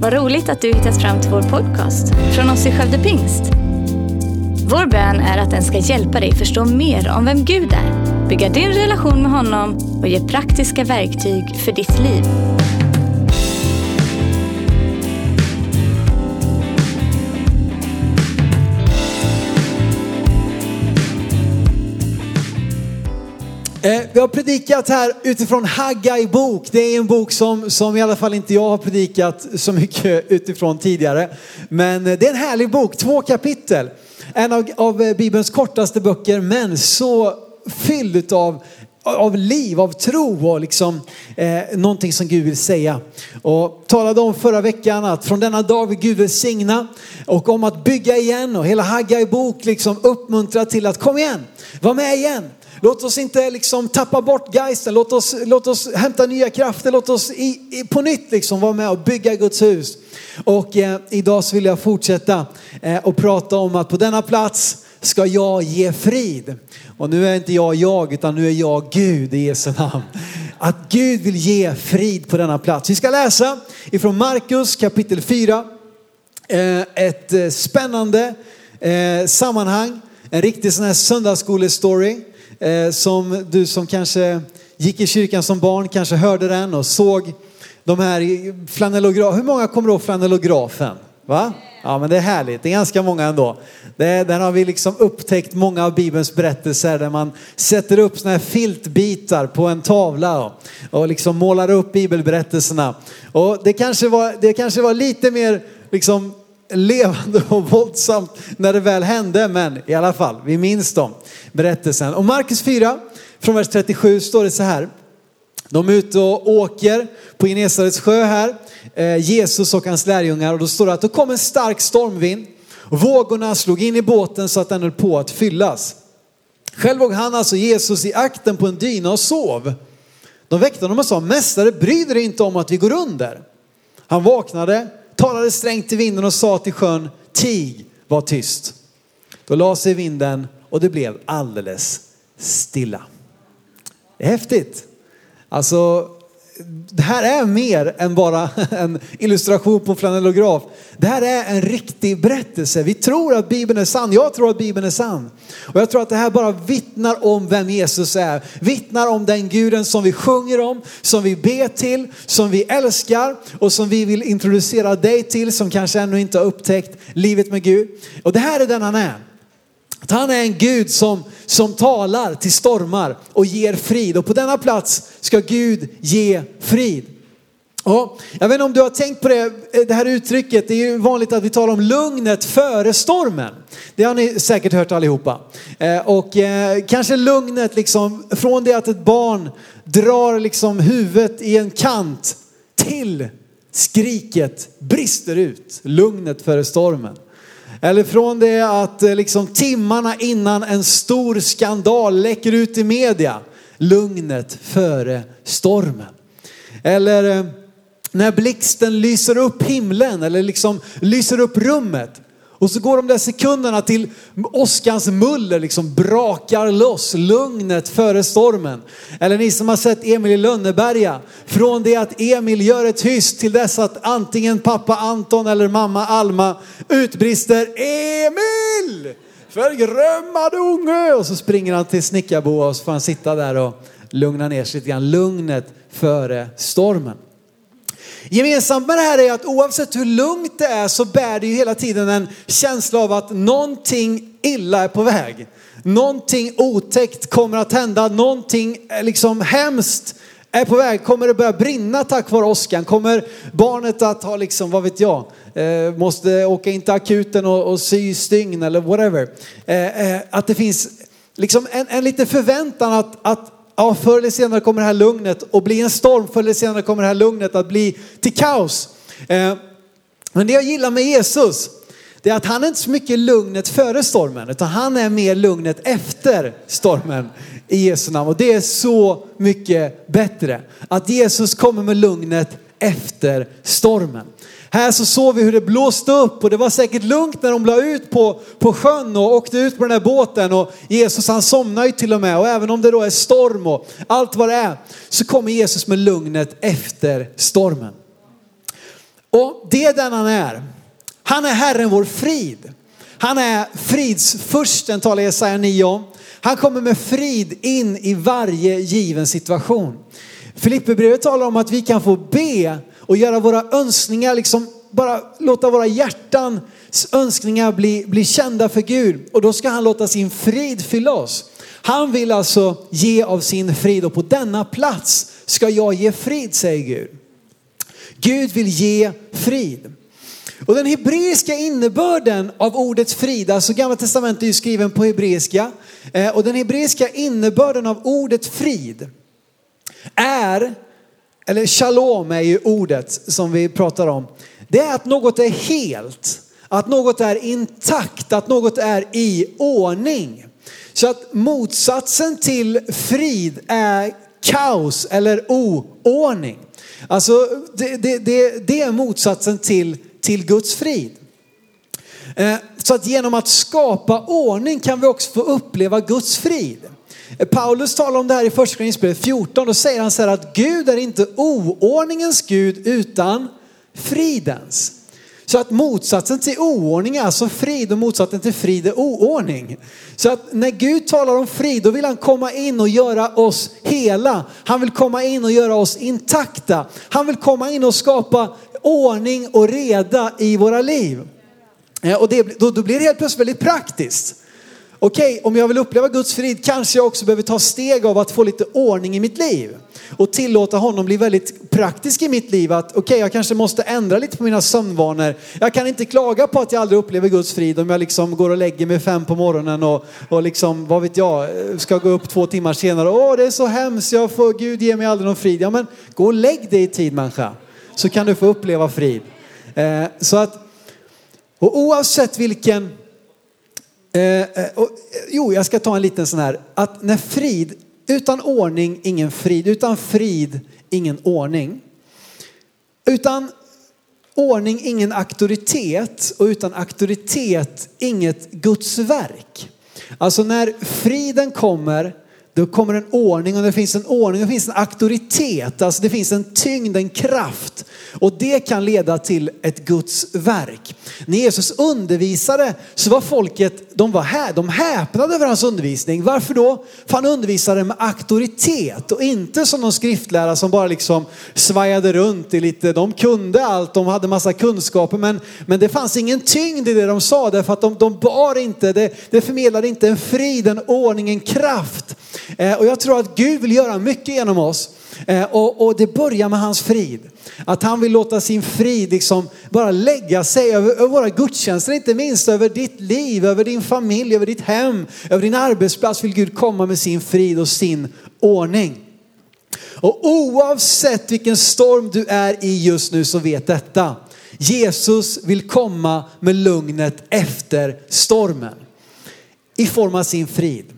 Vad roligt att du hittat fram till vår podcast från oss i Skövde Pingst. Vår bön är att den ska hjälpa dig förstå mer om vem Gud är, bygga din relation med honom och ge praktiska verktyg för ditt liv. Eh, vi har predikat här utifrån Haggai bok. Det är en bok som, som i alla fall inte jag har predikat så mycket utifrån tidigare. Men eh, det är en härlig bok, två kapitel. En av, av eh, Bibelns kortaste böcker men så fylld av av liv, av tro och liksom eh, någonting som Gud vill säga. Och talade om förra veckan att från denna dag vill Gud välsigna och om att bygga igen och hela Haggai bok liksom uppmuntrar till att kom igen, var med igen. Låt oss inte liksom tappa bort geisten, låt oss, låt oss hämta nya krafter, låt oss i, i, på nytt liksom vara med och bygga Guds hus. Och eh, idag så vill jag fortsätta eh, och prata om att på denna plats ska jag ge frid. Och nu är inte jag jag, utan nu är jag Gud i Jesu namn. Att Gud vill ge frid på denna plats. Vi ska läsa ifrån Markus kapitel 4. Eh, ett eh, spännande eh, sammanhang, en riktig sån här söndagsskolestory eh, som du som kanske gick i kyrkan som barn kanske hörde den och såg de här flanellograferna. Hur många kommer ihåg flanellografen? Va? Ja men det är härligt, det är ganska många ändå. Det, där har vi liksom upptäckt många av Bibelns berättelser där man sätter upp såna här filtbitar på en tavla och, och liksom målar upp bibelberättelserna. Och det kanske var, det kanske var lite mer liksom levande och våldsamt när det väl hände, men i alla fall, vi minns dem, berättelsen. Och Markus 4, från vers 37 står det så här. De är ute och åker på Genesarets sjö här, eh, Jesus och hans lärjungar, och då står det att det kom en stark stormvind. Och vågorna slog in i båten så att den höll på att fyllas. Själv låg han, alltså Jesus, i akten på en dyna och sov. De väckte honom och sa, mästare bry dig inte om att vi går under. Han vaknade, talade strängt till vinden och sa till sjön, tig, var tyst. Då la sig vinden och det blev alldeles stilla. Det är häftigt. Alltså, det här är mer än bara en illustration på flanellograf. Det här är en riktig berättelse. Vi tror att Bibeln är sann. Jag tror att Bibeln är sann. Och jag tror att det här bara vittnar om vem Jesus är. Vittnar om den guden som vi sjunger om, som vi ber till, som vi älskar och som vi vill introducera dig till som kanske ännu inte har upptäckt livet med Gud. Och det här är den han är. Att han är en Gud som, som talar till stormar och ger frid. Och på denna plats ska Gud ge frid. Och jag vet inte om du har tänkt på det, det här uttrycket. Det är ju vanligt att vi talar om lugnet före stormen. Det har ni säkert hört allihopa. Eh, och eh, kanske lugnet liksom från det att ett barn drar liksom huvudet i en kant till skriket brister ut. Lugnet före stormen. Eller från det att eh, liksom timmarna innan en stor skandal läcker ut i media. Lugnet före stormen. Eller eh, när blixten lyser upp himlen eller liksom lyser upp rummet. Och så går de där sekunderna till åskans muller liksom brakar loss lugnet före stormen. Eller ni som har sett Emil i Lönneberga. Från det att Emil gör ett hyss till dess att antingen pappa Anton eller mamma Alma utbrister Emil! Förgrömmad unge! Och så springer han till snickarboa och så får han sitta där och lugna ner sig lite grann. Lugnet före stormen. Gemensamt med det här är att oavsett hur lugnt det är så bär det ju hela tiden en känsla av att någonting illa är på väg. Någonting otäckt kommer att hända, någonting eh, liksom hemskt är på väg. Kommer det börja brinna tack vare åskan? Kommer barnet att ha liksom, vad vet jag, eh, måste åka in till akuten och, och sy stygn eller whatever. Eh, eh, att det finns liksom en, en liten förväntan att, att ja, förr eller senare kommer det här lugnet att bli en storm. Förr eller senare kommer det här lugnet att bli till kaos. Eh, men det jag gillar med Jesus, det är att han är inte så mycket lugnet före stormen, utan han är mer lugnet efter stormen i Jesu namn. Och det är så mycket bättre. Att Jesus kommer med lugnet efter stormen. Här så såg vi hur det blåste upp och det var säkert lugnt när de la ut på, på sjön och åkte ut på den här båten och Jesus han somnade ju till och med och även om det då är storm och allt vad det är så kommer Jesus med lugnet efter stormen. Och det är den han är. Han är Herren vår frid. Han är fridsfursten talar Jesaja 9 om. Han kommer med frid in i varje given situation. Filipperbrevet talar om att vi kan få be och göra våra önskningar, liksom bara låta våra hjärtans önskningar bli, bli kända för Gud. Och då ska han låta sin frid fylla oss. Han vill alltså ge av sin frid och på denna plats ska jag ge frid, säger Gud. Gud vill ge frid. Och den hebreiska innebörden av ordet frid, alltså gamla testamentet är ju skriven på hebreiska. Eh, och den hebreiska innebörden av ordet frid är, eller shalom är ju ordet som vi pratar om. Det är att något är helt, att något är intakt, att något är i ordning. Så att motsatsen till frid är kaos eller oordning. Alltså det, det, det, det är motsatsen till, till Guds frid. Eh, så att genom att skapa ordning kan vi också få uppleva Guds frid. Paulus talar om det här i första Korinthierbrevet 14. Då säger han så här att Gud är inte oordningens Gud utan fridens. Så att motsatsen till oordning är alltså frid och motsatsen till frid är oordning. Så att när Gud talar om frid då vill han komma in och göra oss hela. Han vill komma in och göra oss intakta. Han vill komma in och skapa ordning och reda i våra liv. Eh, och det, då, då blir det helt plötsligt väldigt praktiskt. Okej, okay, om jag vill uppleva Guds frid kanske jag också behöver ta steg av att få lite ordning i mitt liv. Och tillåta honom bli väldigt praktisk i mitt liv. Att okej, okay, jag kanske måste ändra lite på mina sömnvanor. Jag kan inte klaga på att jag aldrig upplever Guds frid om jag liksom går och lägger mig fem på morgonen och, och liksom, vad vet jag, ska gå upp två timmar senare. Åh, det är så hemskt, jag får, Gud ger mig aldrig någon frid. Ja, men gå och lägg dig i tid människa. Så kan du få uppleva frid. Eh, så att, och oavsett vilken Eh, eh, och, eh, jo, jag ska ta en liten sån här. Att när frid, utan ordning ingen frid, utan frid ingen ordning. Utan ordning ingen auktoritet och utan auktoritet inget Guds verk. Alltså när friden kommer då kommer en ordning och det finns en ordning, det finns en auktoritet, alltså det finns en tyngd, en kraft. Och det kan leda till ett Guds verk. När Jesus undervisade så var folket, de var här, de häpnade över hans undervisning. Varför då? För han undervisade med auktoritet och inte som någon skriftlärare som bara liksom svajade runt i lite, de kunde allt, de hade massa kunskaper men, men det fanns ingen tyngd i det de sa därför att de, de bar inte, det, det förmedlade inte en frid, en ordning, en kraft. Eh, och jag tror att Gud vill göra mycket genom oss. Eh, och, och, det börjar med hans frid. Att han vill låta sin frid liksom bara lägga sig över, över våra gudstjänster, inte minst över ditt liv, över din familj, över ditt hem, över din arbetsplats vill Gud komma med sin frid och sin ordning. Och oavsett vilken storm du är i just nu så vet detta. Jesus vill komma med lugnet efter stormen i form av sin frid.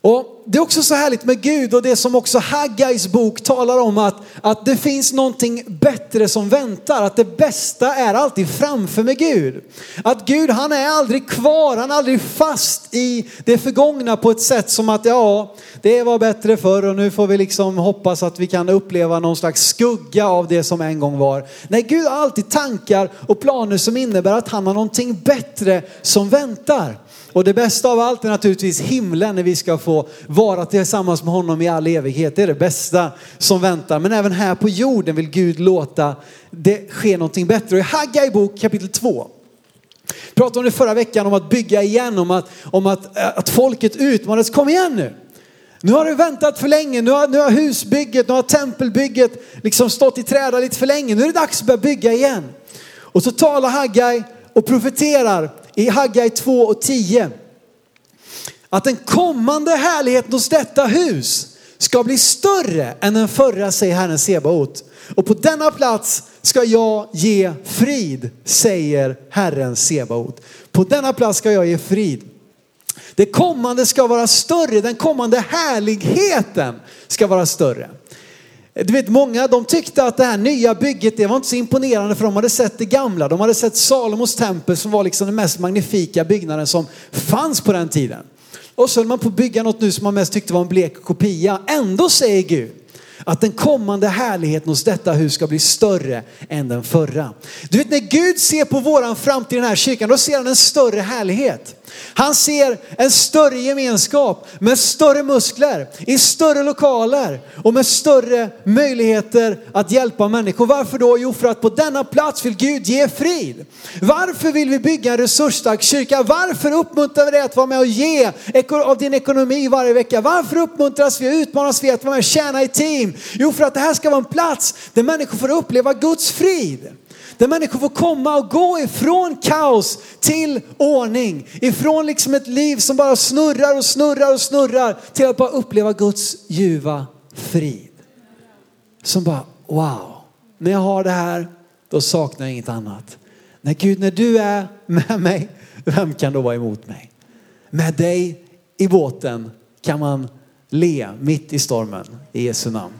Och det är också så härligt med Gud och det som också Haggais bok talar om att, att det finns någonting bättre som väntar. Att det bästa är alltid framför med Gud. Att Gud han är aldrig kvar, han är aldrig fast i det förgångna på ett sätt som att ja, det var bättre förr och nu får vi liksom hoppas att vi kan uppleva någon slags skugga av det som en gång var. Nej, Gud har alltid tankar och planer som innebär att han har någonting bättre som väntar. Och det bästa av allt är naturligtvis himlen när vi ska få vara tillsammans med honom i all evighet. Det är det bästa som väntar. Men även här på jorden vill Gud låta det ske någonting bättre. Och i Haggai bok kapitel 2 pratade om det förra veckan om att bygga igen, om att, om att, eh, att folket utmanades. Kom igen nu! Nu har du väntat för länge, nu har, nu har husbygget, nu har tempelbygget liksom stått i träda lite för länge. Nu är det dags att börja bygga igen. Och så talar Haggai och profeterar i Haggai 2 och 10 att den kommande härligheten hos detta hus ska bli större än den förra, säger Herren Sebaot. Och på denna plats ska jag ge frid, säger Herren Sebaot. På denna plats ska jag ge frid. Det kommande ska vara större, den kommande härligheten ska vara större. Du vet många de tyckte att det här nya bygget det var inte så imponerande för de hade sett det gamla. De hade sett Salomos tempel som var liksom den mest magnifika byggnaden som fanns på den tiden. Och så höll man på att bygga något nu som man mest tyckte var en blek kopia. Ändå säger Gud att den kommande härligheten hos detta hus ska bli större än den förra. Du vet när Gud ser på våran framtid i den här kyrkan, då ser han en större härlighet. Han ser en större gemenskap med större muskler, i större lokaler och med större möjligheter att hjälpa människor. Varför då? Jo, för att på denna plats vill Gud ge frid. Varför vill vi bygga en resursstark kyrka? Varför uppmuntrar vi dig att vara med och ge av din ekonomi varje vecka? Varför uppmuntras vi och utmanas vi att vara med och tjäna i team? Jo, för att det här ska vara en plats där människor får uppleva Guds frid. Där människor får komma och gå ifrån kaos till ordning. Ifrån liksom ett liv som bara snurrar och snurrar och snurrar till att bara uppleva Guds ljuva frid. Som bara, wow, när jag har det här, då saknar jag inget annat. När Gud, när du är med mig, vem kan då vara emot mig? Med dig i båten kan man le mitt i stormen i Jesu namn.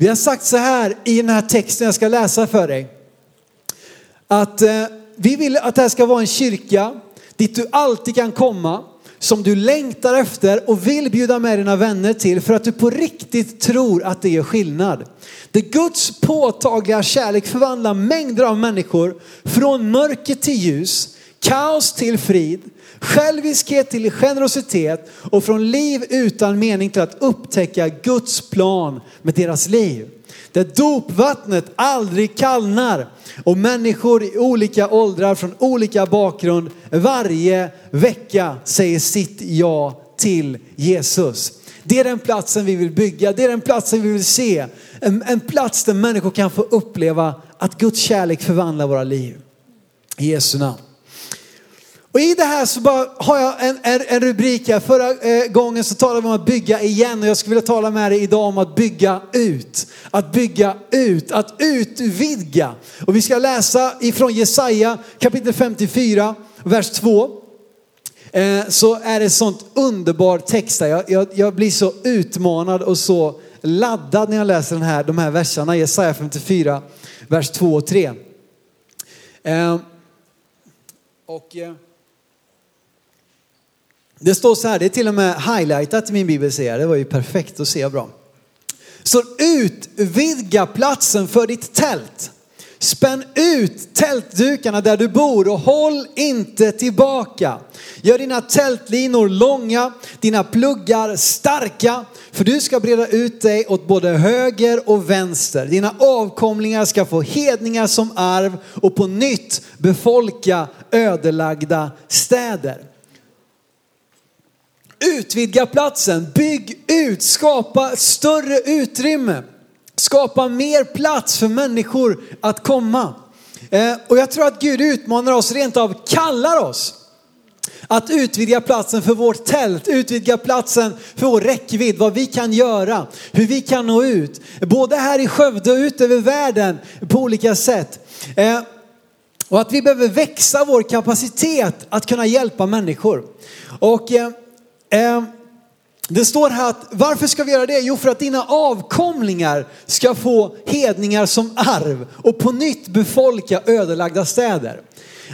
Vi har sagt så här i den här texten jag ska läsa för dig. Att eh, vi vill att det här ska vara en kyrka dit du alltid kan komma, som du längtar efter och vill bjuda med dina vänner till för att du på riktigt tror att det gör skillnad. Det Guds påtagliga kärlek förvandlar mängder av människor från mörker till ljus, kaos till frid, själviskhet till generositet och från liv utan mening till att upptäcka Guds plan med deras liv. Där dopvattnet aldrig kallnar och människor i olika åldrar från olika bakgrund varje vecka säger sitt ja till Jesus. Det är den platsen vi vill bygga, det är den platsen vi vill se. En, en plats där människor kan få uppleva att Guds kärlek förvandlar våra liv. I Jesu namn. Och i det här så bara har jag en, en, en rubrik här. Förra eh, gången så talade vi om att bygga igen och jag skulle vilja tala med dig idag om att bygga ut. Att bygga ut, att utvidga. Och vi ska läsa ifrån Jesaja kapitel 54, vers 2. Eh, så är det sånt underbar text här, Jag, jag, jag, blir så utmanad och så laddad när jag läser den här, de här verserna. Jesaja 54, vers 2 och 3. Eh, och... Eh, det står så här, det är till och med highlightat i min bibel ser jag. Det var ju perfekt att se bra. Så utvidga platsen för ditt tält. Spänn ut tältdukarna där du bor och håll inte tillbaka. Gör dina tältlinor långa, dina pluggar starka, för du ska breda ut dig åt både höger och vänster. Dina avkomlingar ska få hedningar som arv och på nytt befolka ödelagda städer. Utvidga platsen, bygg ut, skapa större utrymme. Skapa mer plats för människor att komma. Eh, och jag tror att Gud utmanar oss, rent av kallar oss att utvidga platsen för vårt tält, utvidga platsen för vår räckvidd, vad vi kan göra, hur vi kan nå ut. Både här i Skövde och ut över världen på olika sätt. Eh, och att vi behöver växa vår kapacitet att kunna hjälpa människor. Och eh, Eh, det står här att varför ska vi göra det? Jo, för att dina avkomlingar ska få hedningar som arv och på nytt befolka ödelagda städer.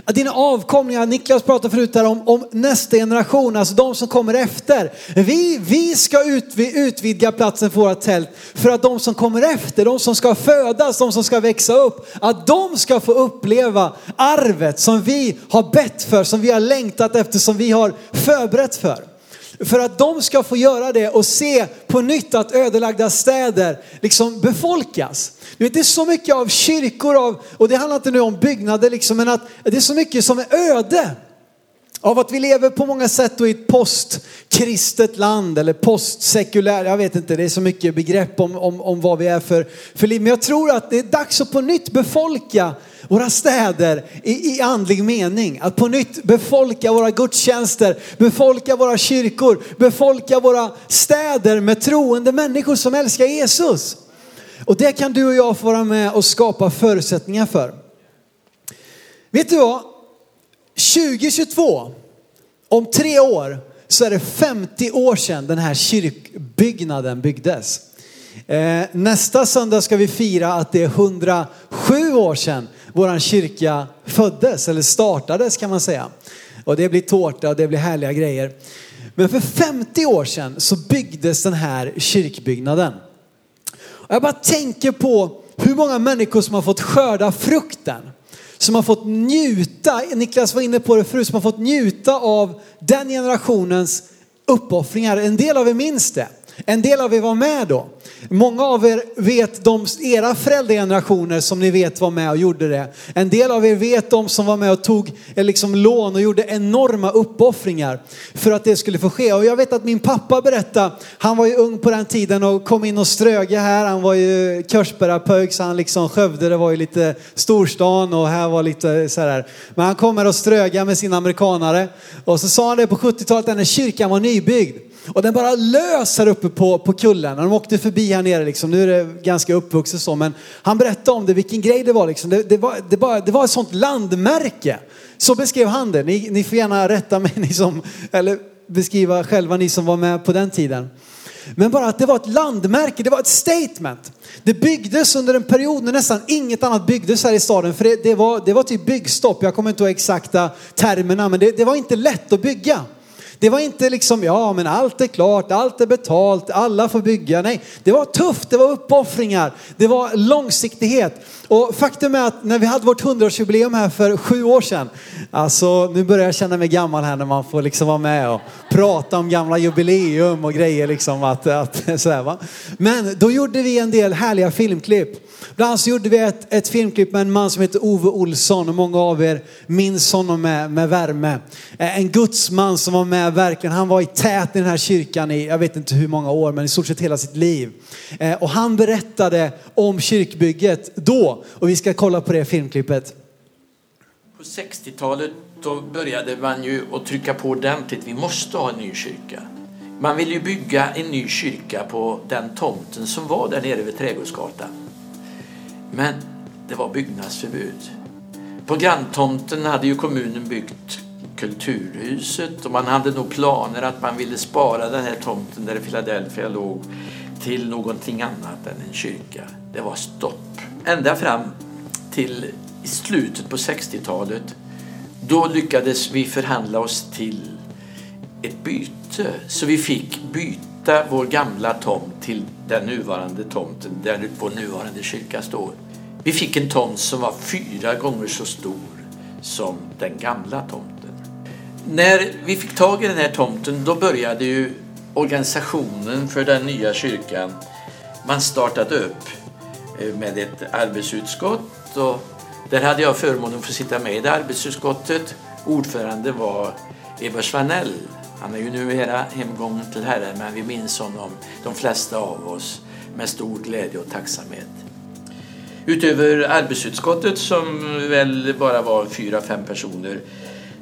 Att dina avkomlingar, Niklas pratade förut här om, om nästa generation, alltså de som kommer efter. Vi, vi ska utvidga platsen för våra tält för att de som kommer efter, de som ska födas, de som ska växa upp, att de ska få uppleva arvet som vi har bett för, som vi har längtat efter, som vi har förberett för. För att de ska få göra det och se på nytt att ödelagda städer liksom befolkas. Du vet, det är så mycket av kyrkor, av, och det handlar inte nu om byggnader liksom, men att det är så mycket som är öde. Av att vi lever på många sätt i ett postkristet land eller postsekulär, jag vet inte, det är så mycket begrepp om, om, om vad vi är för, för liv. Men jag tror att det är dags att på nytt befolka våra städer i, i andlig mening. Att på nytt befolka våra gudstjänster, befolka våra kyrkor, befolka våra städer med troende människor som älskar Jesus. Och det kan du och jag få vara med och skapa förutsättningar för. Vet du vad? 2022, om tre år, så är det 50 år sedan den här kyrkbyggnaden byggdes. Eh, nästa söndag ska vi fira att det är 107 år sedan vår kyrka föddes, eller startades kan man säga. Och det blir tårta och det blir härliga grejer. Men för 50 år sedan så byggdes den här kyrkbyggnaden. Och jag bara tänker på hur många människor som har fått skörda frukten. Som har fått njuta, Niklas var inne på det förut, som har fått njuta av den generationens uppoffringar. En del av er minns det. En del av er var med då. Många av er vet de, era föräldragenerationer som ni vet var med och gjorde det. En del av er vet de som var med och tog eh, liksom lån och gjorde enorma uppoffringar för att det skulle få ske. Och jag vet att min pappa berättade, han var ju ung på den tiden och kom in och ströge här. Han var ju körsbärapöjk så han liksom Skövde det var ju lite storstan och här var lite så här. Men han kom här och ströga med sina amerikanare. Och så sa han det på 70-talet när kyrkan var nybyggd. Och den bara lös här uppe på, på kullen. De åkte förbi här nere liksom. Nu är det ganska uppvuxet så. Men han berättade om det, vilken grej det var liksom. Det, det, var, det, bara, det var ett sånt landmärke. Så beskrev han det. Ni, ni får gärna rätta mig, ni som, eller beskriva själva ni som var med på den tiden. Men bara att det var ett landmärke, det var ett statement. Det byggdes under en period när nästan inget annat byggdes här i staden. För det, det var, det var typ byggstopp, jag kommer inte ihåg exakta termerna, men det, det var inte lätt att bygga. Det var inte liksom, ja men allt är klart, allt är betalt, alla får bygga. Nej, det var tufft, det var uppoffringar, det var långsiktighet. Och faktum är att när vi hade vårt 100-årsjubileum här för sju år sedan, alltså nu börjar jag känna mig gammal här när man får liksom vara med och prata om gamla jubileum och grejer liksom att, att sådär va. Men då gjorde vi en del härliga filmklipp. Bland annat så gjorde vi ett, ett filmklipp med en man som heter Ove Olsson och många av er minns honom med, med värme. Eh, en gudsman som var med verkligen, han var i tät i den här kyrkan i, jag vet inte hur många år, men i stort sett hela sitt liv. Eh, och han berättade om kyrkbygget då och vi ska kolla på det filmklippet. På 60-talet då började man ju att trycka på ordentligt, vi måste ha en ny kyrka. Man ville ju bygga en ny kyrka på den tomten som var där nere vid Trädgårdsgatan. Men det var byggnadsförbud. På granntomten hade ju kommunen byggt Kulturhuset och man hade nog planer att man ville spara den här tomten där Philadelphia låg till någonting annat än en kyrka. Det var stopp. Ända fram till i slutet på 60-talet då lyckades vi förhandla oss till ett byte. Så vi fick byta vår gamla tomt till den nuvarande tomten där vår nuvarande kyrka står. Vi fick en tomt som var fyra gånger så stor som den gamla tomten. När vi fick tag i den här tomten då började ju organisationen för den nya kyrkan. Man startade upp eh, med ett arbetsutskott och där hade jag förmånen att få sitta med i det arbetsutskottet. Ordförande var Eva Svanell. Han är ju numera hemgången till Herren men vi minns honom, de flesta av oss, med stor glädje och tacksamhet. Utöver arbetsutskottet som väl bara var fyra, fem personer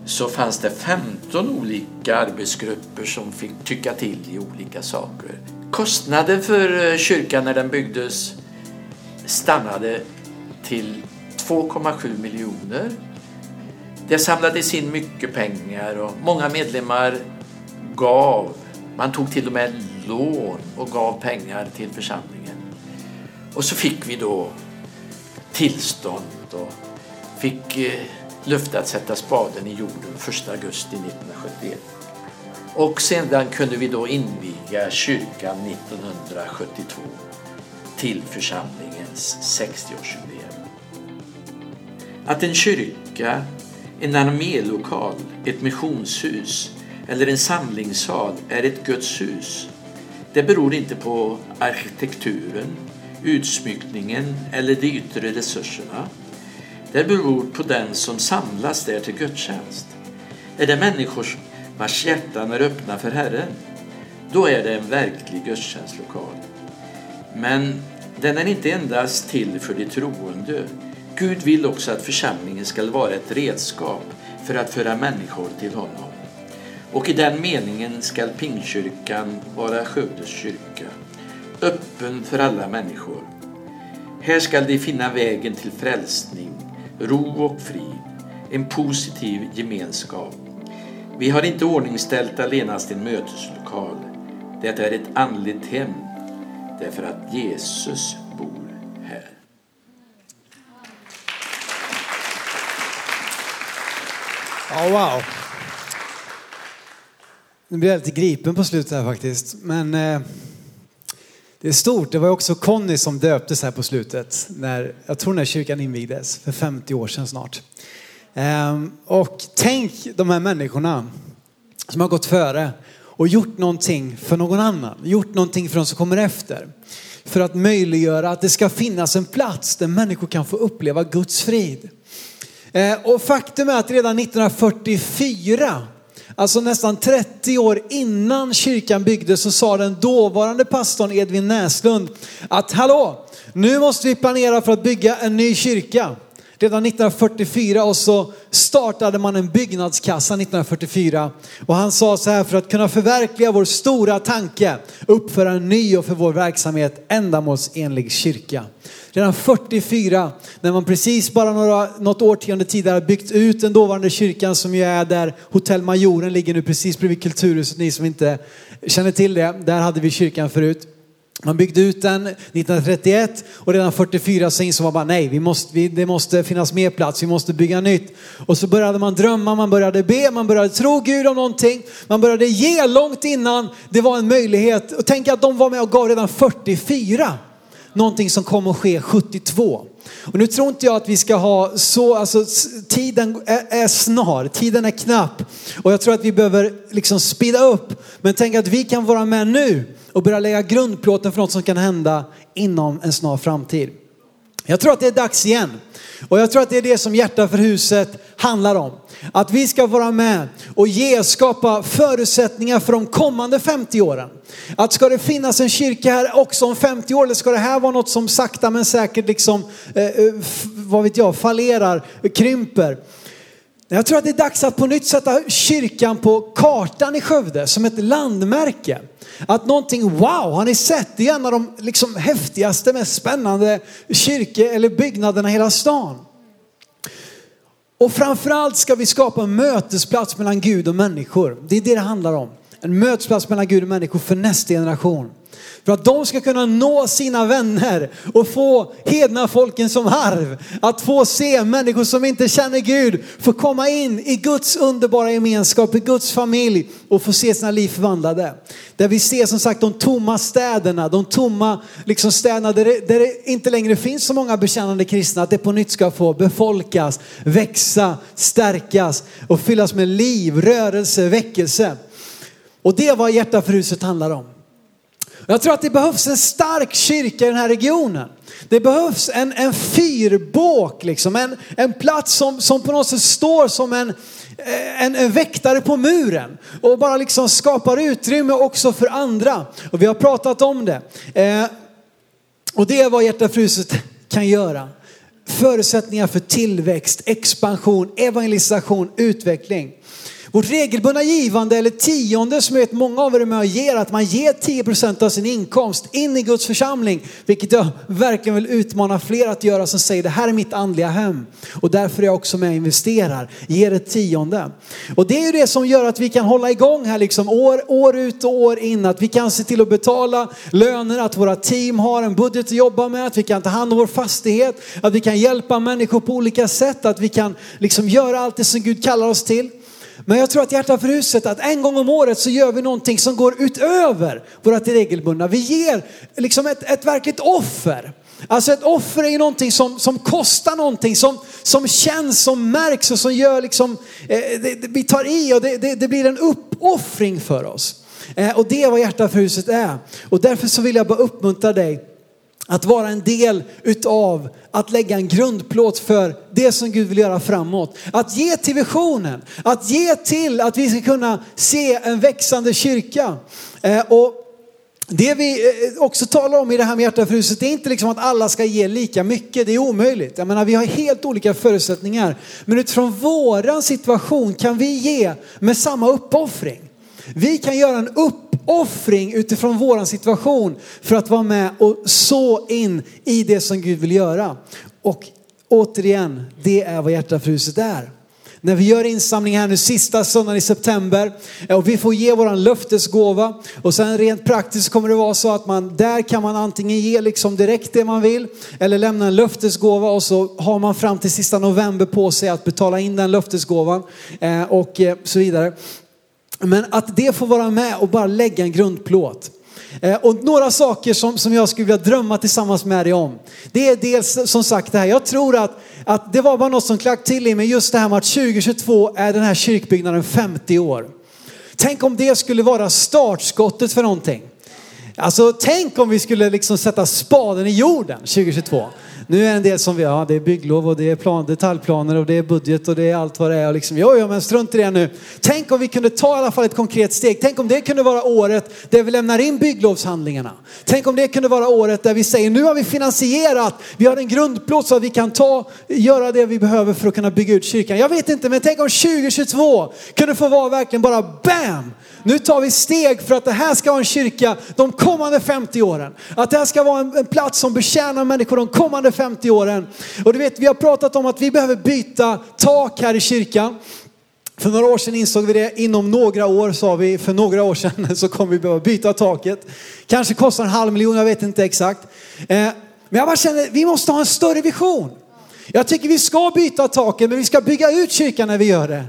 så fanns det 15 olika arbetsgrupper som fick tycka till i olika saker. Kostnaden för eh, kyrkan när den byggdes stannade till 2,7 miljoner. Det samlades in mycket pengar och många medlemmar gav. Man tog till och med lån och gav pengar till församlingen. Och så fick vi då tillstånd och fick eh, löfte att sätta spaden i jorden 1 augusti 1971. Och sedan kunde vi då inviga kyrkan 1972 till församlingens 60-årsjubileum. Att en kyrka, en armélokal, ett missionshus eller en samlingssal är ett Guds hus, det beror inte på arkitekturen, utsmyckningen eller de yttre resurserna det beror på den som samlas där till gudstjänst. Är det människor vars hjärtan är öppna för Herren, då är det en verklig gudstjänstlokal. Men den är inte endast till för de troende. Gud vill också att församlingen ska vara ett redskap för att föra människor till honom. Och i den meningen skall Pingkyrkan vara Skövdes kyrka, öppen för alla människor. Här skall de finna vägen till frälsning ro och frid, en positiv gemenskap. Vi har inte ordningställt allenast en möteslokal. Det är ett andligt hem därför att Jesus Oh, wow. Nu blir jag lite gripen på slutet här faktiskt. Men eh, det är stort. Det var också Conny som döptes här på slutet. När, jag tror när kyrkan invigdes, för 50 år sedan snart. Eh, och tänk de här människorna som har gått före och gjort någonting för någon annan. Gjort någonting för de som kommer efter. För att möjliggöra att det ska finnas en plats där människor kan få uppleva Guds frid. Eh, och faktum är att redan 1944 Alltså nästan 30 år innan kyrkan byggdes så sa den dåvarande pastorn Edvin Näslund att hallå, nu måste vi planera för att bygga en ny kyrka. Redan 1944 och så startade man en byggnadskassa 1944. Och han sa så här, för att kunna förverkliga vår stora tanke, uppföra en ny och för vår verksamhet ändamålsenlig kyrka. Redan 44, när man precis bara några, något årtionde tidigare byggt ut den dåvarande kyrkan som ju är där Hotell Majoren ligger nu precis bredvid Kulturhuset, ni som inte känner till det. Där hade vi kyrkan förut. Man byggde ut den 1931 och redan 44 så insåg man bara nej, vi måste, vi, det måste finnas mer plats, vi måste bygga nytt. Och så började man drömma, man började be, man började tro Gud om någonting. Man började ge långt innan det var en möjlighet. Och tänk att de var med och gav redan 44 någonting som kommer att ske 72. Och nu tror inte jag att vi ska ha så, alltså tiden är, är, snar, tiden är knapp. Och jag tror att vi behöver liksom speeda upp. Men tänk att vi kan vara med nu och börja lägga grundplåten för något som kan hända inom en snar framtid. Jag tror att det är dags igen. Och jag tror att det är det som Hjärta för huset handlar om. Att vi ska vara med och ge, skapa förutsättningar för de kommande 50 åren. Att ska det finnas en kyrka här också om 50 år eller ska det här vara något som sakta men säkert liksom, eh, eh vad vet jag, fallerar, krymper. Jag tror att det är dags att på nytt sätta kyrkan på kartan i Skövde som ett landmärke. Att någonting, wow, har ni sett? Det är en av de liksom häftigaste, mest spännande kyrkor eller byggnaderna i hela stan. Och framförallt ska vi skapa en mötesplats mellan Gud och människor. Det är det det handlar om. En mötesplats mellan Gud och människor för nästa generation. För att de ska kunna nå sina vänner och få hedna folken som arv. Att få se människor som inte känner Gud få komma in i Guds underbara gemenskap, i Guds familj och få se sina liv förvandlade. Där vi ser som sagt de tomma städerna, de tomma liksom städerna där det, där det inte längre finns så många bekännande kristna, att det på nytt ska få befolkas, växa, stärkas och fyllas med liv, rörelse, väckelse. Och det är vad Hjärta för huset handlar om. Jag tror att det behövs en stark kyrka i den här regionen. Det behövs en, en fyrbåk, liksom. en, en plats som, som på något sätt står som en, eh, en, en väktare på muren och bara liksom skapar utrymme också för andra. Och vi har pratat om det. Eh, och det är vad Hjärtafruset kan göra. Förutsättningar för tillväxt, expansion, evangelisation, utveckling. Vårt regelbundna givande eller tionde som jag vet många av er är med och ger, att man ger 10% av sin inkomst in i Guds församling. Vilket jag verkligen vill utmana fler att göra som säger det här är mitt andliga hem. Och därför är jag också med och investerar, ger ett tionde. Och det är ju det som gör att vi kan hålla igång här liksom år, år ut och år in. Att vi kan se till att betala löner, att våra team har en budget att jobba med, att vi kan ta hand om vår fastighet, att vi kan hjälpa människor på olika sätt, att vi kan liksom göra allt det som Gud kallar oss till. Men jag tror att Hjärta för huset, att en gång om året så gör vi någonting som går utöver vårt regelbundna. Vi ger liksom ett, ett verkligt offer. Alltså ett offer är ju någonting som, som kostar någonting, som, som känns, som märks och som gör liksom, eh, det, det, vi tar i och det, det, det blir en uppoffring för oss. Eh, och det är vad Hjärta för huset är. Och därför så vill jag bara uppmuntra dig att vara en del utav att lägga en grundplåt för det som Gud vill göra framåt. Att ge till visionen, att ge till att vi ska kunna se en växande kyrka. Eh, och det vi eh, också talar om i det här med hjärta för huset, det är inte liksom att alla ska ge lika mycket, det är omöjligt. Jag menar vi har helt olika förutsättningar. Men utifrån våran situation kan vi ge med samma uppoffring. Vi kan göra en uppoffring utifrån våran situation för att vara med och så in i det som Gud vill göra. Och återigen, det är vad hjärtafruset är. När vi gör insamling här nu sista söndagen i september eh, och vi får ge våran löftesgåva och sen rent praktiskt kommer det vara så att man där kan man antingen ge liksom direkt det man vill eller lämna en löftesgåva och så har man fram till sista november på sig att betala in den löftesgåvan eh, och eh, så vidare. Men att det får vara med och bara lägga en grundplåt. Eh, och några saker som, som jag skulle vilja drömma tillsammans med dig om. Det är dels som sagt det här, jag tror att, att det var bara något som klack till i mig, just det här med att 2022 är den här kyrkbyggnaden 50 år. Tänk om det skulle vara startskottet för någonting. Alltså tänk om vi skulle liksom sätta spaden i jorden 2022. Nu är det en del som vi, ja det är bygglov och det är plan, detaljplaner och det är budget och det är allt vad det är. Och liksom, jo, jo, men strunt i det nu. Tänk om vi kunde ta i alla fall ett konkret steg. Tänk om det kunde vara året där vi lämnar in bygglovshandlingarna. Tänk om det kunde vara året där vi säger nu har vi finansierat, vi har en grundplåt så att vi kan ta, göra det vi behöver för att kunna bygga ut kyrkan. Jag vet inte, men tänk om 2022 kunde få vara verkligen bara BAM! Nu tar vi steg för att det här ska vara en kyrka de kommande 50 åren. Att det här ska vara en, en plats som betjänar människor de kommande 50 åren. Och du vet, vi har pratat om att vi behöver byta tak här i kyrkan. För några år sedan insåg vi det, inom några år sa vi, för några år sedan så kommer vi behöva byta taket. Kanske kostar en halv miljon, jag vet inte exakt. Eh, men jag bara känner, vi måste ha en större vision. Jag tycker vi ska byta taket, men vi ska bygga ut kyrkan när vi gör det.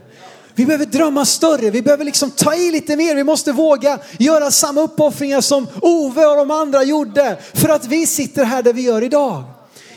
Vi behöver drömma större, vi behöver liksom ta i lite mer, vi måste våga göra samma uppoffringar som Ove och de andra gjorde för att vi sitter här där vi gör idag.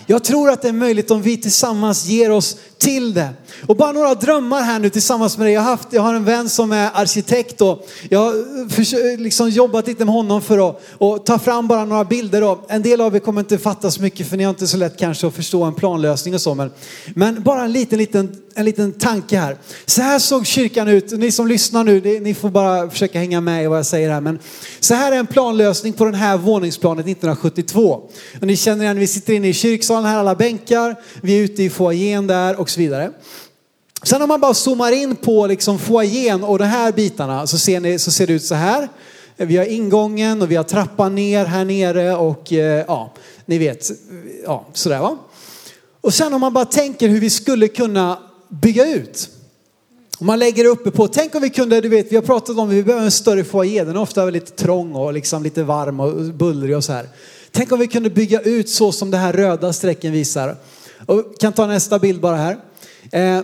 Jag tror att det är möjligt om vi tillsammans ger oss till det. Och bara några drömmar här nu tillsammans med dig. Jag har, haft, jag har en vän som är arkitekt och jag har försökt, liksom jobbat lite med honom för att och ta fram bara några bilder. Och en del av er kommer inte fatta så mycket för ni har inte så lätt kanske att förstå en planlösning och så. Men, men bara en liten, liten, en liten tanke här. Så här såg kyrkan ut. Ni som lyssnar nu, det, ni får bara försöka hänga med i vad jag säger här. Men så här är en planlösning på den här våningsplanet 1972. Och ni känner igen, vi sitter inne i kyrksalen här, alla bänkar. Vi är ute i foajén där och så vidare. Sen om man bara zoomar in på liksom foajén och de här bitarna så ser, ni, så ser det ut så här. Vi har ingången och vi har trappan ner här nere och eh, ja, ni vet, ja, sådär va. Och sen om man bara tänker hur vi skulle kunna bygga ut. Om man lägger det uppe på, tänk om vi kunde, du vet, vi har pratat om att vi behöver en större foajé, den är ofta väldigt trång och liksom lite varm och bullrig och så här. Tänk om vi kunde bygga ut så som det här röda strecken visar. Och kan ta nästa bild bara här. Eh,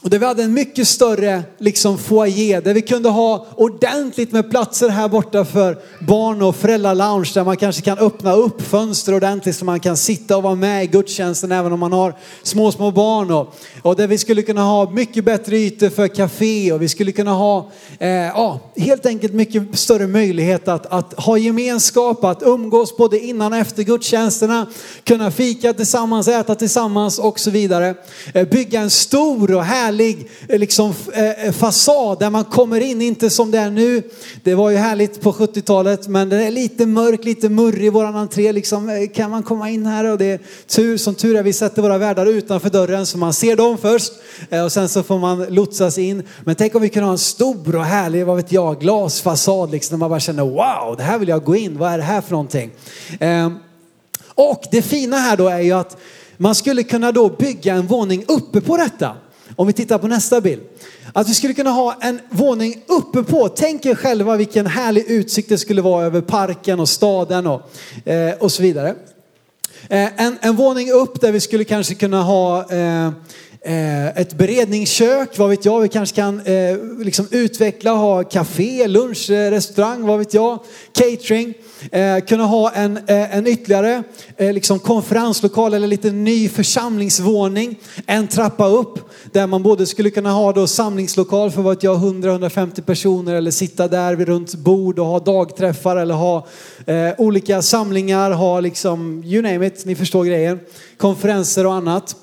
och där vi hade en mycket större liksom foyer där vi kunde ha ordentligt med platser här borta för barn och föräldralounge där man kanske kan öppna upp fönster ordentligt så man kan sitta och vara med i gudstjänsten även om man har små, små barn. Och, och där vi skulle kunna ha mycket bättre ytor för café och vi skulle kunna ha eh, ja, helt enkelt mycket större möjlighet att, att ha gemenskap, att umgås både innan och efter gudstjänsterna, kunna fika tillsammans, äta tillsammans och så vidare. Eh, bygga en stor och härlig härlig eh, liksom, eh, eh, fasad där man kommer in, inte som det är nu. Det var ju härligt på 70-talet men det är lite mörkt, lite murrig våran entré. Liksom, kan man komma in här? Och det är tur, som tur är vi sätter våra värdar utanför dörren så man ser dem först och sen så får man lotsas in. Men tänk om vi kunde ha en stor och härlig, vad vet jag, glasfasad liksom där man bara känner wow, det här vill jag gå in, vad är det här för någonting? Ehm, och det fina här då är ju att man skulle kunna då bygga en våning uppe på detta. Om vi tittar på nästa bild. Att vi skulle kunna ha en våning uppe på. Tänk er själva vilken härlig utsikt det skulle vara över parken och staden och, eh, och så vidare. Eh, en, en våning upp där vi skulle kanske kunna ha eh, Eh, ett beredningskök, vad vet jag, vi kanske kan eh, liksom utveckla, ha café, lunch, eh, restaurang, vad vet jag, catering. Eh, kunna ha en, eh, en ytterligare eh, liksom konferenslokal eller lite ny församlingsvåning. En trappa upp där man både skulle kunna ha då samlingslokal för vad jag 100-150 personer eller sitta där vid runt bord och ha dagträffar eller ha eh, olika samlingar, ha liksom you name it, ni förstår grejen. Konferenser och annat.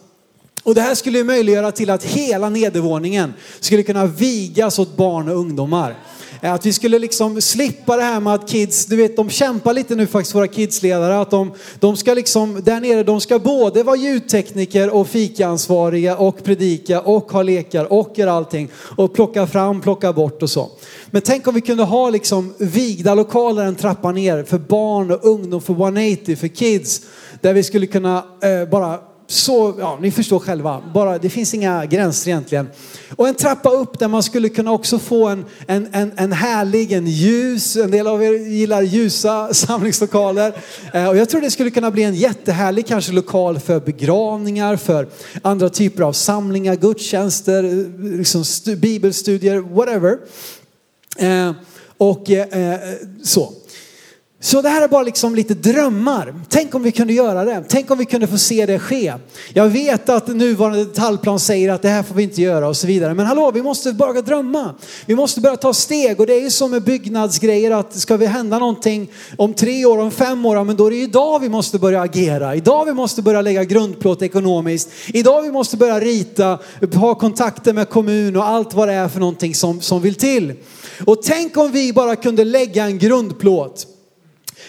Och det här skulle möjliggöra till att hela nedervåningen skulle kunna vigas åt barn och ungdomar. Eh, att vi skulle liksom slippa det här med att kids, du vet de kämpar lite nu faktiskt våra kidsledare, att de, de ska liksom där nere, de ska både vara ljudtekniker och fikaansvariga och predika och ha lekar och göra allting och plocka fram, plocka bort och så. Men tänk om vi kunde ha liksom vigda lokaler en trappa ner för barn och ungdom, för 180, för kids, där vi skulle kunna eh, bara så, ja ni förstår själva, bara, det finns inga gränser egentligen. Och en trappa upp där man skulle kunna också få en, en, en, en härlig, en ljus, en del av er gillar ljusa samlingslokaler. Eh, och jag tror det skulle kunna bli en jättehärlig kanske lokal för begravningar, för andra typer av samlingar, gudstjänster, eh, liksom bibelstudier, whatever. Eh, och eh, eh så. Så det här är bara liksom lite drömmar. Tänk om vi kunde göra det. Tänk om vi kunde få se det ske. Jag vet att nuvarande detaljplan säger att det här får vi inte göra och så vidare. Men hallå, vi måste börja drömma. Vi måste börja ta steg och det är ju som med byggnadsgrejer att ska vi hända någonting om tre år, om fem år, men då är det idag vi måste börja agera. Idag vi måste börja lägga grundplåt ekonomiskt. Idag vi måste börja rita, ha kontakter med kommun och allt vad det är för någonting som, som vill till. Och tänk om vi bara kunde lägga en grundplåt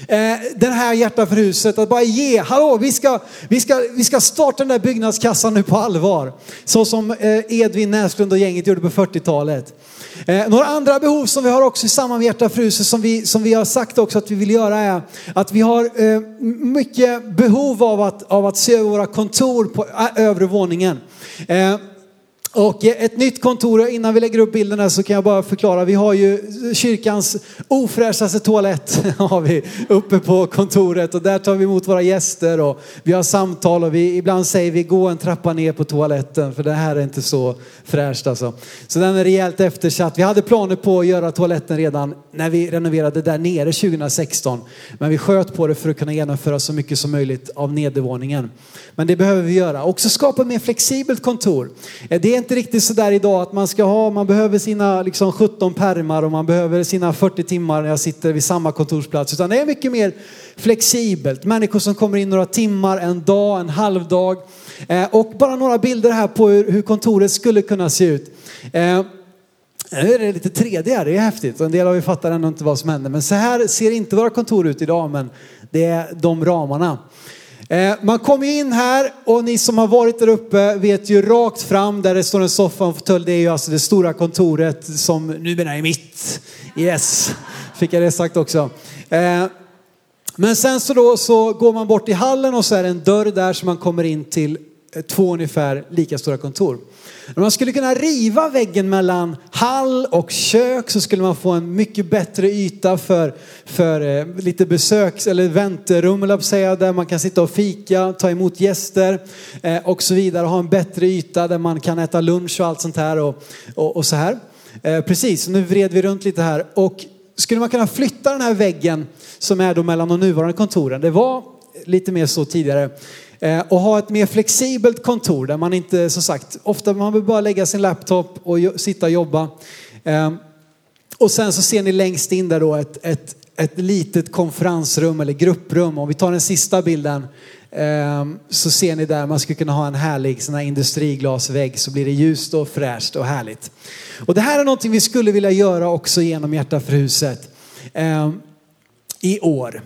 Eh, den här hjärta för huset, att bara ge, hallå vi ska, vi ska, vi ska starta den där byggnadskassan nu på allvar. Så som eh, Edvin Näslund och gänget gjorde på 40-talet. Eh, några andra behov som vi har också i samband med hjärta för huset som vi, som vi har sagt också att vi vill göra är att vi har eh, mycket behov av att, av att se över våra kontor på eh, övre våningen. Eh, och eh, ett nytt kontor, innan vi lägger upp bilderna så kan jag bara förklara. Vi har ju kyrkans ofräschaste toalett har vi uppe på kontoret och där tar vi emot våra gäster och vi har samtal och vi, ibland säger vi gå en trappa ner på toaletten för det här är inte så fräscht alltså. Så den är rejält eftersatt. Vi hade planer på att göra toaletten redan när vi renoverade där nere 2016. Men vi sköt på det för att kunna genomföra så mycket som möjligt av nedervåningen. Men det behöver vi göra. Också skapa ett mer flexibelt kontor. Eh, det är inte riktigt så där idag att man ska ha, man behöver sina liksom 17 permar och man behöver sina 40 timmar när jag sitter vid samma kontorsplats. Utan det är mycket mer flexibelt. Människor som kommer in några timmar, en dag, en halvdag. Eh, och bara några bilder här på hur kontoret skulle kunna se ut. Eh, nu är det lite 3D här, det är häftigt. En del av er fattar ändå inte vad som händer. Men så här ser inte våra kontor ut idag, men det är de ramarna. Eh, man kommer in här och ni som har varit där uppe vet ju rakt fram där det står en soffa och en fåtölj. Det är ju alltså det stora kontoret som numera är mitt. Yes, fick jag det sagt också. Eh, men sen så då så går man bort i hallen och så är det en dörr där som man kommer in till Eh, två ungefär lika stora kontor. Om man skulle kunna riva väggen mellan hall och kök så skulle man få en mycket bättre yta för, för eh, lite besöks eller väntrum eller säga, där man kan sitta och fika, ta emot gäster eh, och så vidare. Ha en bättre yta där man kan äta lunch och allt sånt här och, och, och så här. Precis, nu vred vi runt lite här och skulle man kunna flytta den här väggen som är då mellan de nuvarande kontoren. Det var lite mer så tidigare. Eh, och ha ett mer flexibelt kontor där man inte, som sagt, ofta man vill bara lägga sin laptop och sitta och jobba. Ehm, och sen så ser ni längst in där då ett, ett, ett litet konferensrum eller grupprum. Om vi tar den sista bilden ehm, så ser ni där man skulle kunna ha en härlig sån här industriglasvägg så blir det ljust och fräscht och härligt. Och det här är någonting vi skulle vilja göra också genom Hjärta för huset ehm, i år.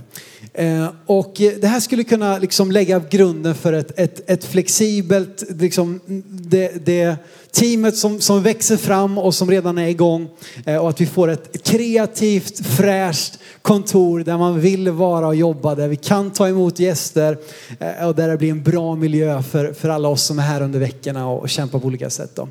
Eh, och det här skulle kunna liksom lägga grunden för ett, ett, ett flexibelt, liksom det, det teamet som, som växer fram och som redan är igång. Eh, och att vi får ett kreativt, fräscht kontor där man vill vara och jobba, där vi kan ta emot gäster eh, och där det blir en bra miljö för, för alla oss som är här under veckorna och, och kämpar på olika sätt. Då.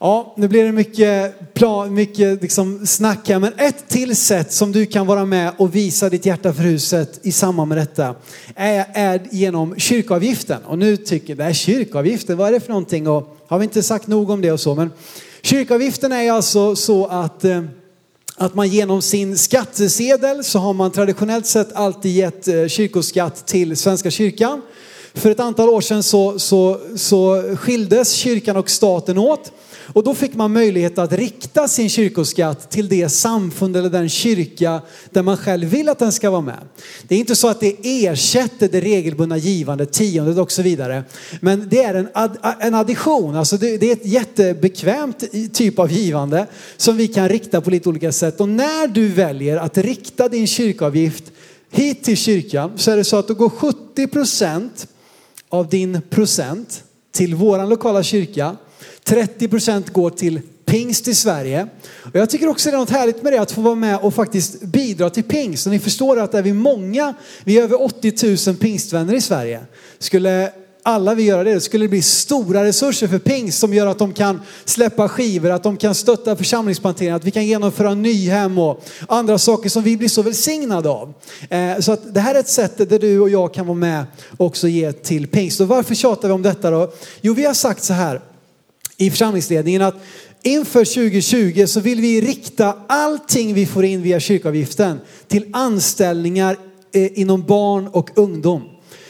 Ja, nu blir det mycket, plan, mycket liksom snack här, men ett till sätt som du kan vara med och visa ditt hjärta för huset i samband med detta är, är genom kyrkoavgiften. Och nu tycker jag, det kyrkoavgiften, vad är det för någonting? Och har vi inte sagt nog om det och så, men kyrkoavgiften är alltså så att eh, att man genom sin skattesedel så har man traditionellt sett alltid gett eh, kyrkoskatt till Svenska kyrkan. För ett antal år sedan så, så, så skildes kyrkan och staten åt. Och då fick man möjlighet att rikta sin kyrkoskatt till det samfund eller den kyrka där man själv vill att den ska vara med. Det är inte så att det ersätter det regelbundna givandet, tiondet och så vidare. Men det är en, ad, en addition, alltså det, det är ett jättebekvämt typ av givande som vi kan rikta på lite olika sätt. Och när du väljer att rikta din kyrkoavgift hit till kyrkan så är det så att du går 70 procent av din procent till våran lokala kyrka 30 procent går till pingst i Sverige. Och jag tycker också det är något härligt med det att få vara med och faktiskt bidra till pingst. Och ni förstår att är vi många, vi är över 80 000 pingstvänner i Sverige. Skulle alla vi göra det, då skulle det bli stora resurser för pingst som gör att de kan släppa skivor, att de kan stötta församlingsplantering, att vi kan genomföra nyhem och andra saker som vi blir så välsignade av. Eh, så att det här är ett sätt där du och jag kan vara med och också ge till pingst. Och varför tjatar vi om detta då? Jo, vi har sagt så här i församlingsledningen att inför 2020 så vill vi rikta allting vi får in via kyrkoavgiften till anställningar eh, inom barn och ungdom.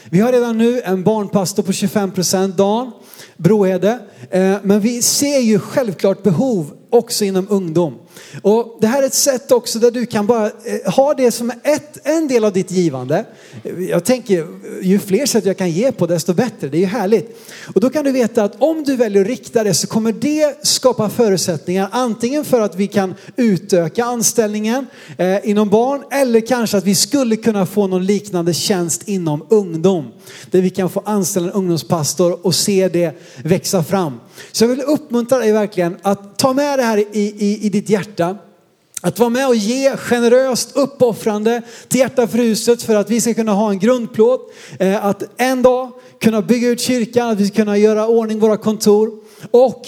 Vi har redan nu en barnpastor på 25 procent Dan Brohede. Eh, men vi ser ju självklart behov också inom ungdom. Och det här är ett sätt också där du kan bara eh, ha det som ett, en del av ditt givande. Jag tänker, ju fler sätt jag kan ge på desto bättre. Det är ju härligt. Och då kan du veta att om du väljer att rikta det så kommer det skapa förutsättningar antingen för att vi kan utöka anställningen eh, inom barn eller kanske att vi skulle kunna få någon liknande tjänst inom ungdom. Där vi kan få anställa en ungdomspastor och se det växa fram. Så jag vill uppmuntra dig verkligen att ta med det här i, i, i ditt hjärta. Att vara med och ge generöst uppoffrande till Hjärta för huset för att vi ska kunna ha en grundplåt. Eh, att en dag kunna bygga ut kyrkan, att vi ska kunna göra ordning våra kontor. Och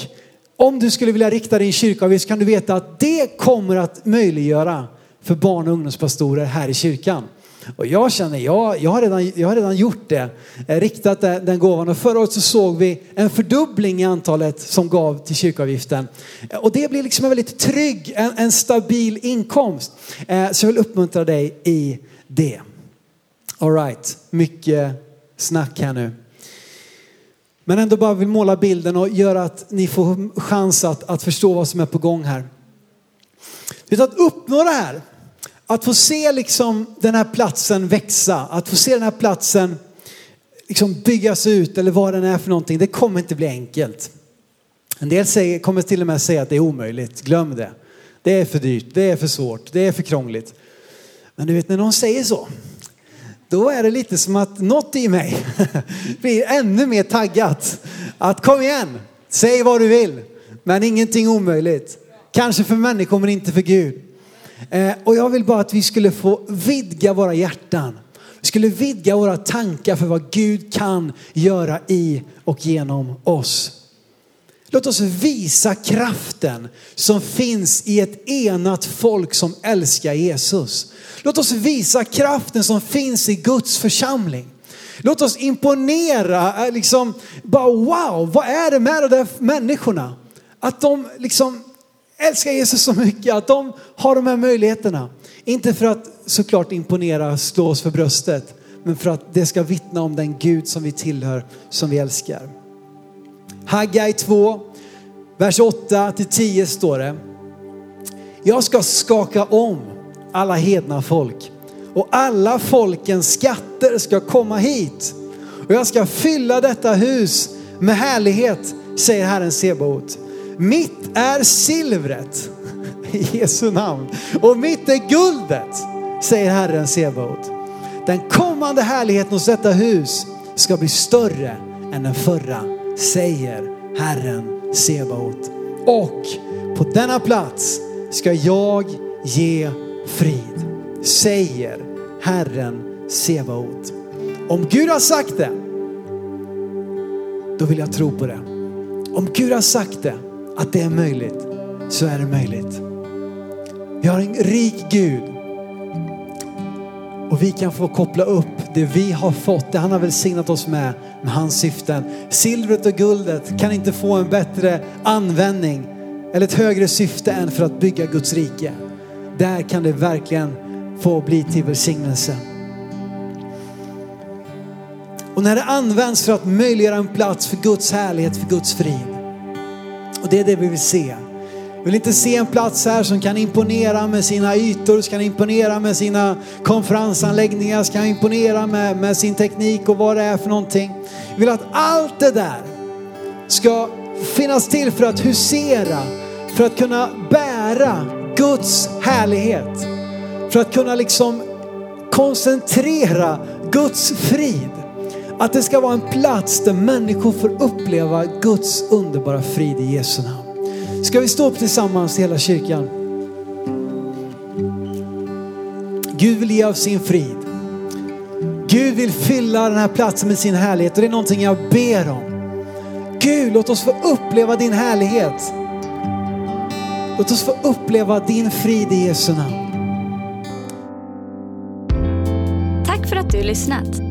om du skulle vilja rikta din kyrkoavgift kan du veta att det kommer att möjliggöra för barn och ungdomspastorer här i kyrkan. Och jag känner, jag, jag, har, redan, jag har redan gjort det, eh, riktat den, den gåvan. Och förra året så såg vi en fördubbling i antalet som gav till kyrkoavgiften. Eh, och det blir liksom en väldigt trygg, en, en stabil inkomst. Eh, så jag vill uppmuntra dig i det. Alright, mycket snack här nu. Men ändå bara vill måla bilden och göra att ni får chans att, att förstå vad som är på gång här. Att uppnå det här att få se liksom den här platsen växa, att få se den här platsen liksom byggas ut eller vad den är för någonting, det kommer inte bli enkelt. En del säger, kommer till och med säga att det är omöjligt, glöm det. Det är för dyrt, det är för svårt, det är för krångligt. Men du vet när någon säger så, då är det lite som att något i mig blir ännu mer taggat. Att kom igen, säg vad du vill, men ingenting omöjligt. Kanske för människor men inte för Gud. Eh, och jag vill bara att vi skulle få vidga våra hjärtan. Vi skulle vidga våra tankar för vad Gud kan göra i och genom oss. Låt oss visa kraften som finns i ett enat folk som älskar Jesus. Låt oss visa kraften som finns i Guds församling. Låt oss imponera, eh, liksom bara wow, vad är det med de där människorna? Att de liksom älskar Jesus så mycket att de har de här möjligheterna. Inte för att såklart imponera, slå oss för bröstet, men för att det ska vittna om den Gud som vi tillhör, som vi älskar. Haggai 2, vers 8 till 10 står det. Jag ska skaka om alla hedna folk och alla folkens skatter ska komma hit. Och jag ska fylla detta hus med härlighet, säger Herren Sebaot. Mitt är silvret i Jesu namn och mitt är guldet, säger Herren Sebaot. Den kommande härligheten hos detta hus ska bli större än den förra, säger Herren Sebaot. Och på denna plats ska jag ge frid, säger Herren Sebaot. Om Gud har sagt det, då vill jag tro på det. Om Gud har sagt det, att det är möjligt, så är det möjligt. Vi har en rik Gud. Och vi kan få koppla upp det vi har fått, det han har välsignat oss med, med hans syften. Silvret och guldet kan inte få en bättre användning eller ett högre syfte än för att bygga Guds rike. Där kan det verkligen få bli till välsignelse. Och när det används för att möjliggöra en plats för Guds härlighet, för Guds frid, och det är det vi vill se. Vi vill inte se en plats här som kan imponera med sina ytor, som kan imponera med sina konferensanläggningar, som kan imponera med, med sin teknik och vad det är för någonting. Vi vill att allt det där ska finnas till för att husera, för att kunna bära Guds härlighet. För att kunna liksom koncentrera Guds frid. Att det ska vara en plats där människor får uppleva Guds underbara frid i Jesu namn. Ska vi stå upp tillsammans hela kyrkan? Gud vill ge oss sin frid. Gud vill fylla den här platsen med sin härlighet och det är någonting jag ber om. Gud, låt oss få uppleva din härlighet. Låt oss få uppleva din frid i Jesu namn. Tack för att du lyssnat.